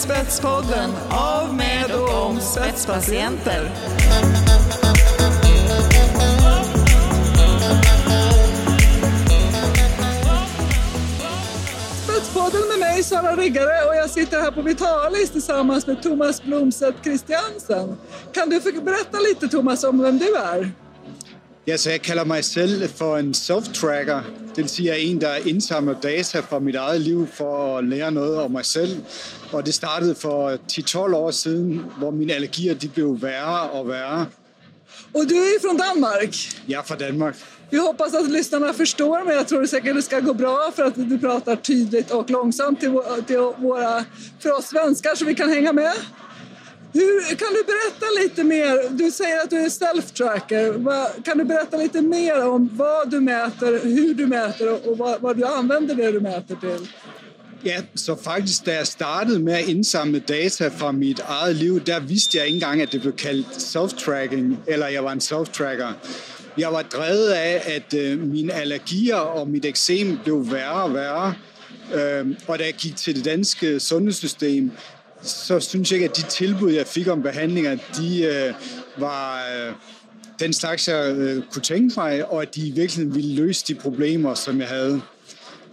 Spetspodden av, med och om spetspatienter. Spetspodden med mig, Sara Riggare, och jag sitter här på Vitalis tillsammans med Thomas Blomstedt Christiansen. Kan du få berätta lite, Thomas, om vem du är? Ja, så jeg kalder mig selv for en soft-tracker. Det vil sige, at jeg er en, der indsamler data fra mit eget liv for at lære noget om mig selv. Og det startede for 10-12 år siden, hvor mine allergier de blev værre og værre. Och du är från Danmark. Er fra Danmark. Vi hoppas att lyssnarna förstår, men jag tror säkert det ska gå bra för att du pratar tydligt och långsamt till våra, för oss svenskar så vi kan hänga med. Hur, kan du berätta lite mer? Du säger att du är self-tracker. Vad- Kan du berätta lite mer om vad du mäter, hur du mäter och, och vad, vad du använder det du mäter till? Ja, så faktisk, da jeg startede med at indsamle data fra mit eget liv, der vidste jeg ikke engang, at det blev kaldt self-tracking, eller jeg var en self-tracker. Jeg var drevet af, at øh, mine allergier og mit eksem blev værre og værre. Øh, og da jeg gik til det danske sundhedssystem, så synes jeg ikke, at de tilbud, jeg fik om behandlinger, de øh, var øh, den slags, jeg øh, kunne tænke mig, og at de i virkeligheden ville løse de problemer, som jeg havde.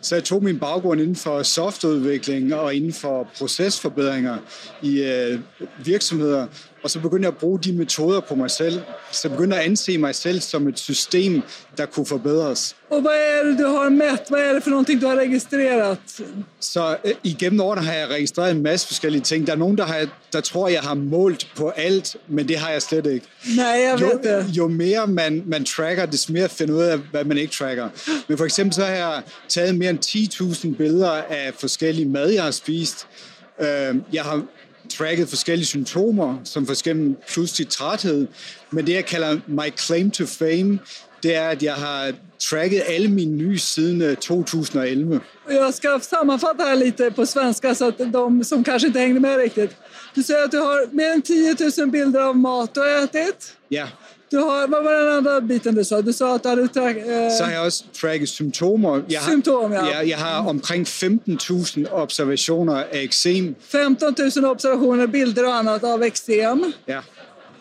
Så jeg tog min baggrund inden for softwareudvikling og inden for procesforbedringer i øh, virksomheder, og så begyndte jeg at bruge de metoder på mig selv. Så jeg begyndte at anse mig selv som et system, der kunne forbedres. Och vad är det du har mätt? Vad är det för någonting du har registrerat? Så øh, igennem årene har jeg registreret en masse forskellige ting. Der er nogen, der, har, der tror, jeg har målt på alt, men det har jeg slet ikke. Nej, jag jo, vet det. jo mere man, man tracker, des mere finder ud af, hvad man ikke tracker. Men for eksempel så har jeg taget mere end 10.000 billeder af forskellige mad, jeg har spist. Øh, Jeg har tracket forskellige symptomer, som for eksempel pludselig træthed. Men det, jeg kalder my claim to fame, det er, at jeg har tracket alle mine nye siden øh, 2011. Jag ska sammanfatta här lite på svenska så att de som kanske inte hängde med riktigt. Du säger att du har mer än 10 000 bilder av mat du har ätit. Ja, Du har, vad var den andra biten du sa? Du sa att du hade tra- så har eh, jeg også tracket symptomer. Jeg har, Symptom, ja. ja. Jeg har omkring 15.000 observationer af eksem. 15 000 observationer, bilder och annat av eksem. Ja,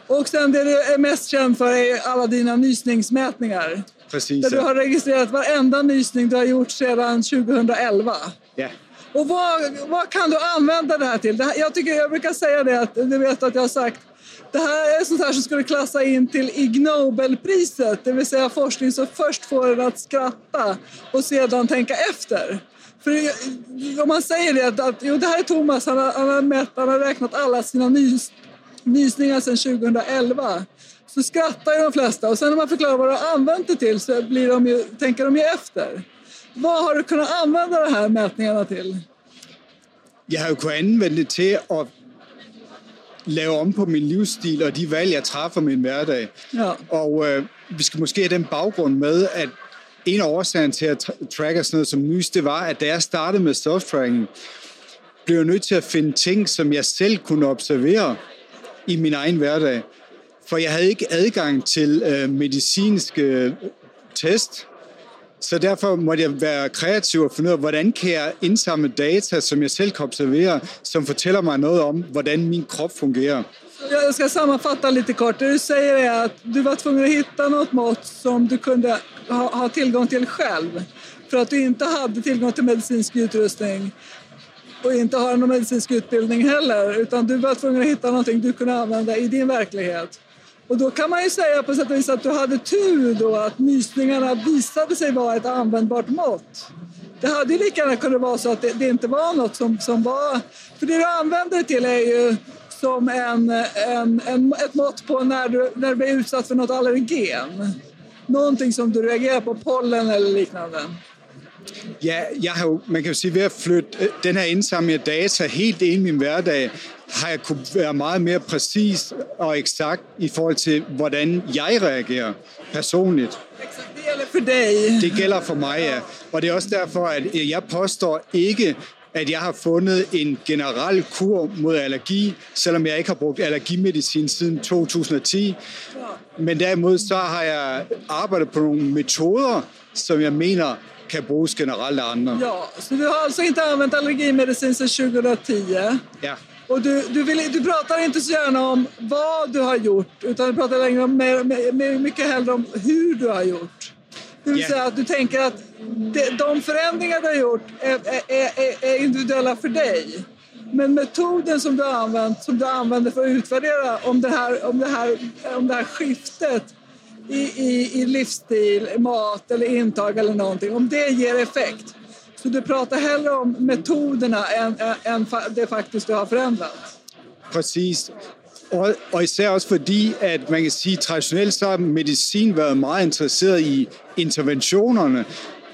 Och sen det du är mest känd för är alla dina nysningsmätningar. præcis. Där du har registrerat varenda nysning du har gjort sedan 2011. Ja. Och vad, vad kan du använda det här till? Det här, jag, tycker, jag brukar säga det, att du vet att jag har sagt det här är sånt här som skulle klassa in till Ig Nobelpriset, det vill säga forskning som först får en att skratta och sedan tänka efter. För om man säger det, att, jo, det här är Thomas, han har, han har, mätt, han har räknat alla sina nys, nysningar sedan 2011. Så skrattar ju de flesta och sen när man förklarar vad de har använt det till så blir de ju, tänker de ju efter. Vad har du kunnat använda de här mätningarna till? Jeg har jo kunnet anvende det til at lave om på min livsstil og de valg, jeg træffer min hverdag. Ja. Og øh, vi skal måske have den baggrund med, at en af årsagerne til at tra- tracke sådan noget som nys, det var, at da jeg startede med self-tracking, blev jeg nødt til at finde ting, som jeg selv kunne observere i min egen hverdag. For jeg havde ikke adgang til øh, medicinske test, så derfor måtte jeg være kreativ og finde ud af, hvordan kan jeg indsamle data, som jeg selv kan observere, som fortæller mig noget om, hvordan min krop fungerer. Jag ska sammanfatta lite kort. Det du säger är att du var tvungen att hitta något mått som du kunde ha, ha tillgång till själv. För att du inte hade tillgång till medicinsk utrustning och inte har någon medicinsk utbildning heller. Utan du var tvungen att hitta någonting du kunde använda i din verklighet. Och då kan man ju säga på sätt och vis att du hade tur då att nysningarna visade sig vara ett användbart mått. Det hade ju lika gärna kunnat vara så att det, det inte var något som, som var... För det du använder det till är ju som en, en, en, ett mått på när du, när du blir utsatt för något allergen. Någonting som du reagerar på, pollen eller liknande. Ja, jeg har jo, man kan jo sige, ved at flytte øh, den her indsamling af data helt ind i min hverdag, har jeg kunne være meget mere præcis og eksakt i forhold til, hvordan jeg reagerer personligt. Det gäller för dig. Det gælder for mig, ja. Og det er også derfor, at øh, jeg påstår ikke, at jeg har fundet en generel kur mod allergi, selvom jeg ikke har brugt allergimedicin siden 2010. Men derimod så har jeg arbejdet på nogle metoder, som jeg mener kan bruges generelt af andre. Ja, så du har alltså inte använt allergimedicin sedan 2010. Ja. Och du, du, vill, du pratar inte så gärna om vad du har gjort utan du pratar längre om, mer, mer, mycket hellre om hur du har gjort. Det vill Ja. säga att du tänker att de, de förändringar du har gjort är, är, är, är individuella för dig. Men metoden som du har använt, som du använder för att utvärdera om det här, om det här, om det här skiftet i, i, i livsstil, mat eller intag eller någonting, om det ger effekt. Så du pratar hellre om metoderna än, än, det faktiskt du har förändrat. Precis. Og, og især også fordi, at man kan sige, traditionelt så har medicin været meget interesseret i interventionerne,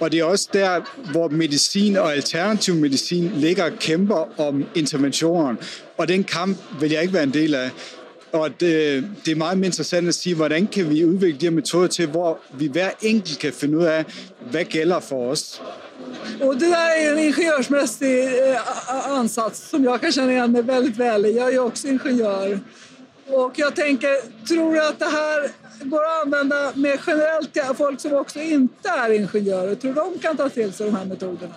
og det er også der, hvor medicin og alternativ medicin ligger og kæmper om interventionerne. Og den kamp vil jeg ikke være en del af. Og det, det er meget mere interessant at sige, hvordan kan vi udvikle de her metoder til, hvor vi hver enkelt kan finde ud af, hvad gælder for os. Och det där är en ingenjörsmässig eh, ansats som jag kan känna igen mig väldigt väl i. Jag är ju också ingenjör. Och jag tänker, tror du att det här går att använda mer generellt till folk som också inte är ingenjörer? Tror du de kan ta till sig de här metoderna?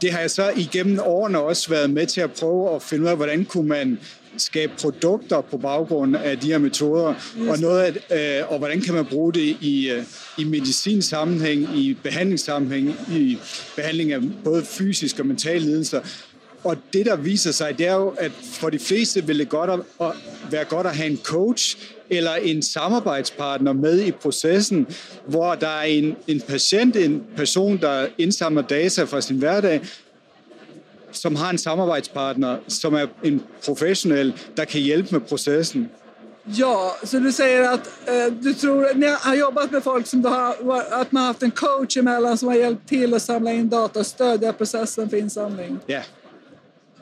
det har jeg så igennem årene også været med til at prøve at finde ud af, hvordan kunne man skabe produkter på baggrund af de her metoder, og, noget af, øh, og hvordan kan man bruge det i, øh, i medicinsammenhæng, i behandlingssammenhæng, i behandling af både fysiske og mentale lidelser. Og det, der viser sig, det er jo, at for de fleste vil det godt at, at være godt at have en coach eller en samarbejdspartner med i processen, hvor der er en, en patient, en person, der indsamler data fra sin hverdag, som har en samarbejdspartner, som er en professionel, der kan hjælpe med processen. Ja, så du säger att eh, du tror, ni har jobbat med folk som du har, att man har haft en coach emellan som har hjälpt till att samla in data och stödja processen för insamling. Ja.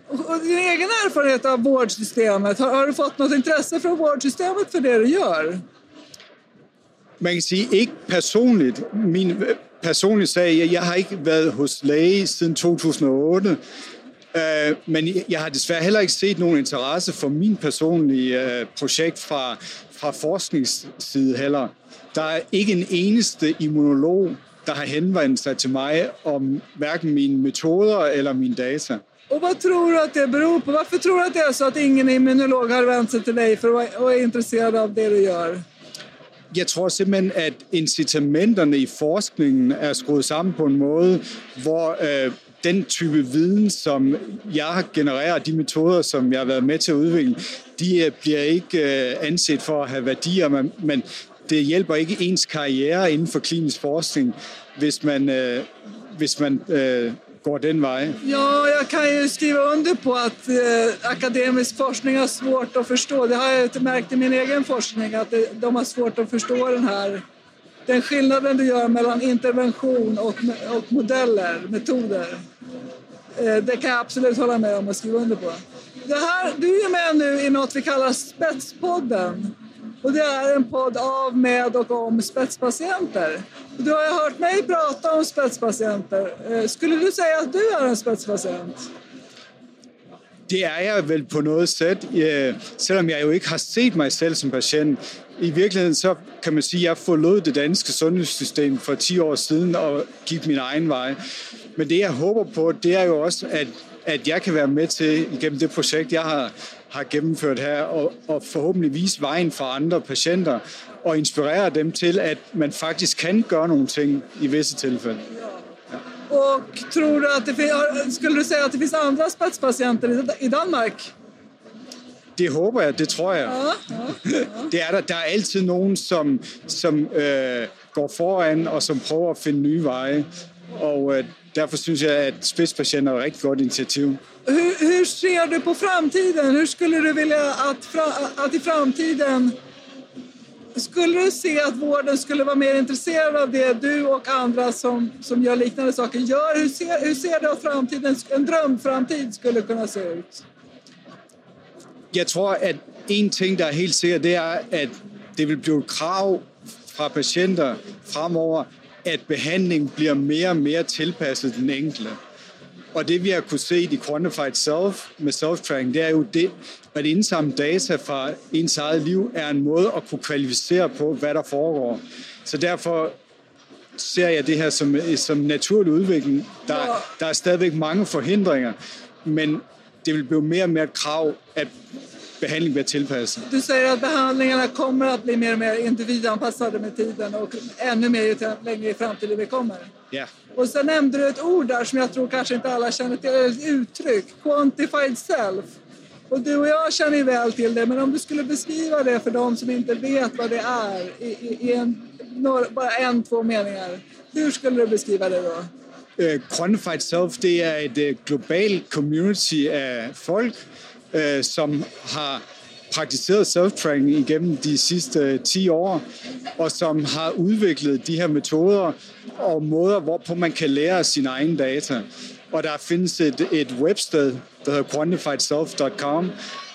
Och din egen erfarenhet av vårdsystemet, har, har du fått något intresse från vårdsystemet för det du gör? Man kan sige, ikke personligt. Min øh, personlige sag, jeg, jeg har ikke været hos læge siden 2008, øh, men jeg har desværre heller ikke set nogen interesse for min personlige øh, projekt fra, fra forskningsside heller. Der er ikke en eneste immunolog, der har henvendt sig til mig om hverken mine metoder eller mine data. Och vad tror du att det beror på? Varför tror du att det är så att ingen immunolog har vänt sig till dig för att vara är intresserad av det du gör? Jeg tror simpelthen, at incitamenterne i forskningen er skruet sammen på en måde, hvor øh, den type viden, som jeg genererer, de metoder, som jeg har været med til at udvikle, de øh, bliver ikke øh, anset for at have værdier, men, men det hjælper ikke ens karriere inden for klinisk forskning, hvis man, øh, hvis man øh, går den vej. Ja, jag kan ju skriva under på att eh, øh, akademisk forskning har svårt att förstå. Det har jag ju märkt i min egen forskning, att de har svårt att förstå den här den skillnaden du gör mellan intervention och, och modeller, metoder. Eh, det kan jag absolut hålla med om och skriva under på. Det här, du är med nu i något vi kallar Spetspodden. Och det är en podd av, med och om spetspatienter. Du har ju hört mig prata om spetspatienter. Eh, Skulle du säga att du är en spetspatient? Det er jeg vel på noget sæt, øh, selvom jeg jo ikke har set mig selv som patient. I virkeligheden så kan man sige, at jeg forlod det danske sundhedssystem for 10 år siden og gik min egen vej. Men det jeg håber på, det er jo også, at, at jeg kan være med til, igennem det projekt, jeg har, har gennemført her, og, og forhåbentlig vise vejen for andre patienter, og inspirere dem til, at man faktisk kan gøre nogle ting i visse tilfælde. Och tror du att det skulle du säga att det finns andra spetspatienter i- Danmark? Det håber jeg, det tror jeg. Ja, ja. Det er der. Der er altid nogen, som, som øh, går foran og som prøver at finde nye veje. Og øh, derfor synes jeg, at spidspatienter er et rigtig godt initiativ. Hur, hur ser du på framtiden? Hur skulle du vilja att, fra, att i framtiden skulle du se att vården skulle vara mer intresserad av det du och andra som, som gör liknande saker gör? Hur ser, hur ser du att framtiden, en drömframtid skulle kunna se ut? Jeg tror, at en ting, der er helt sikkert, det er, at det vil blive et krav fra patienter fremover, at behandling bliver mere og mere tilpasset den enkelte. Og det vi har kunne se i Quantified Self med self-tracking, det er jo det, at indsamle data fra ens eget liv er en måde at kunne kvalificere på, hvad der foregår. Så derfor ser jeg det her som, som naturlig udvikling. Der, der er stadigvæk mange forhindringer, men det vil blive mere og mere et krav, at behandling bliver tilpasset. Du säger att behandlingarna kommer att bli mer och mer individanpassade med tiden och ännu mer ju längre i framtiden vi kommer. Ja, Och så nämnde du ett ord där som jag tror kanske inte alla känner till, ett uttryck, quantified self. Och du och jag känner ju väl till det, men om du skulle beskriva det för de som inte vet vad det är i, i, i en, några, bara en, två meningar. Hur skulle du beskriva det då? Øh, Quantified Self, det er et øh, globalt community af folk, øh, som har praktiseret self-training igennem de sidste øh, 10 år, og som har udviklet de her metoder og måder, hvorpå man kan lære sin sine egne data. Og der findes et, et websted, der hedder quantifiedself.com,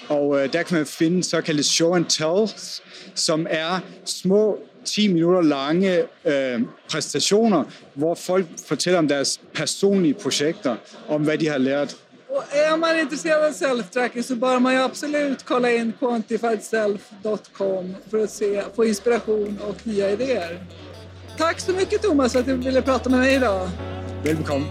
og øh, der kan man finde såkaldte show and tells, som er små 10 minutter lange øh, præstationer, hvor folk fortæller om deres personlige projekter, om hvad de har lært. Och är man intresserad av self-tracking så bör man ju absolut kolla in quantifiedself.com för att se, få inspiration och nya idéer. Tack så mycket Thomas för att du ville prata med mig idag. Välkommen.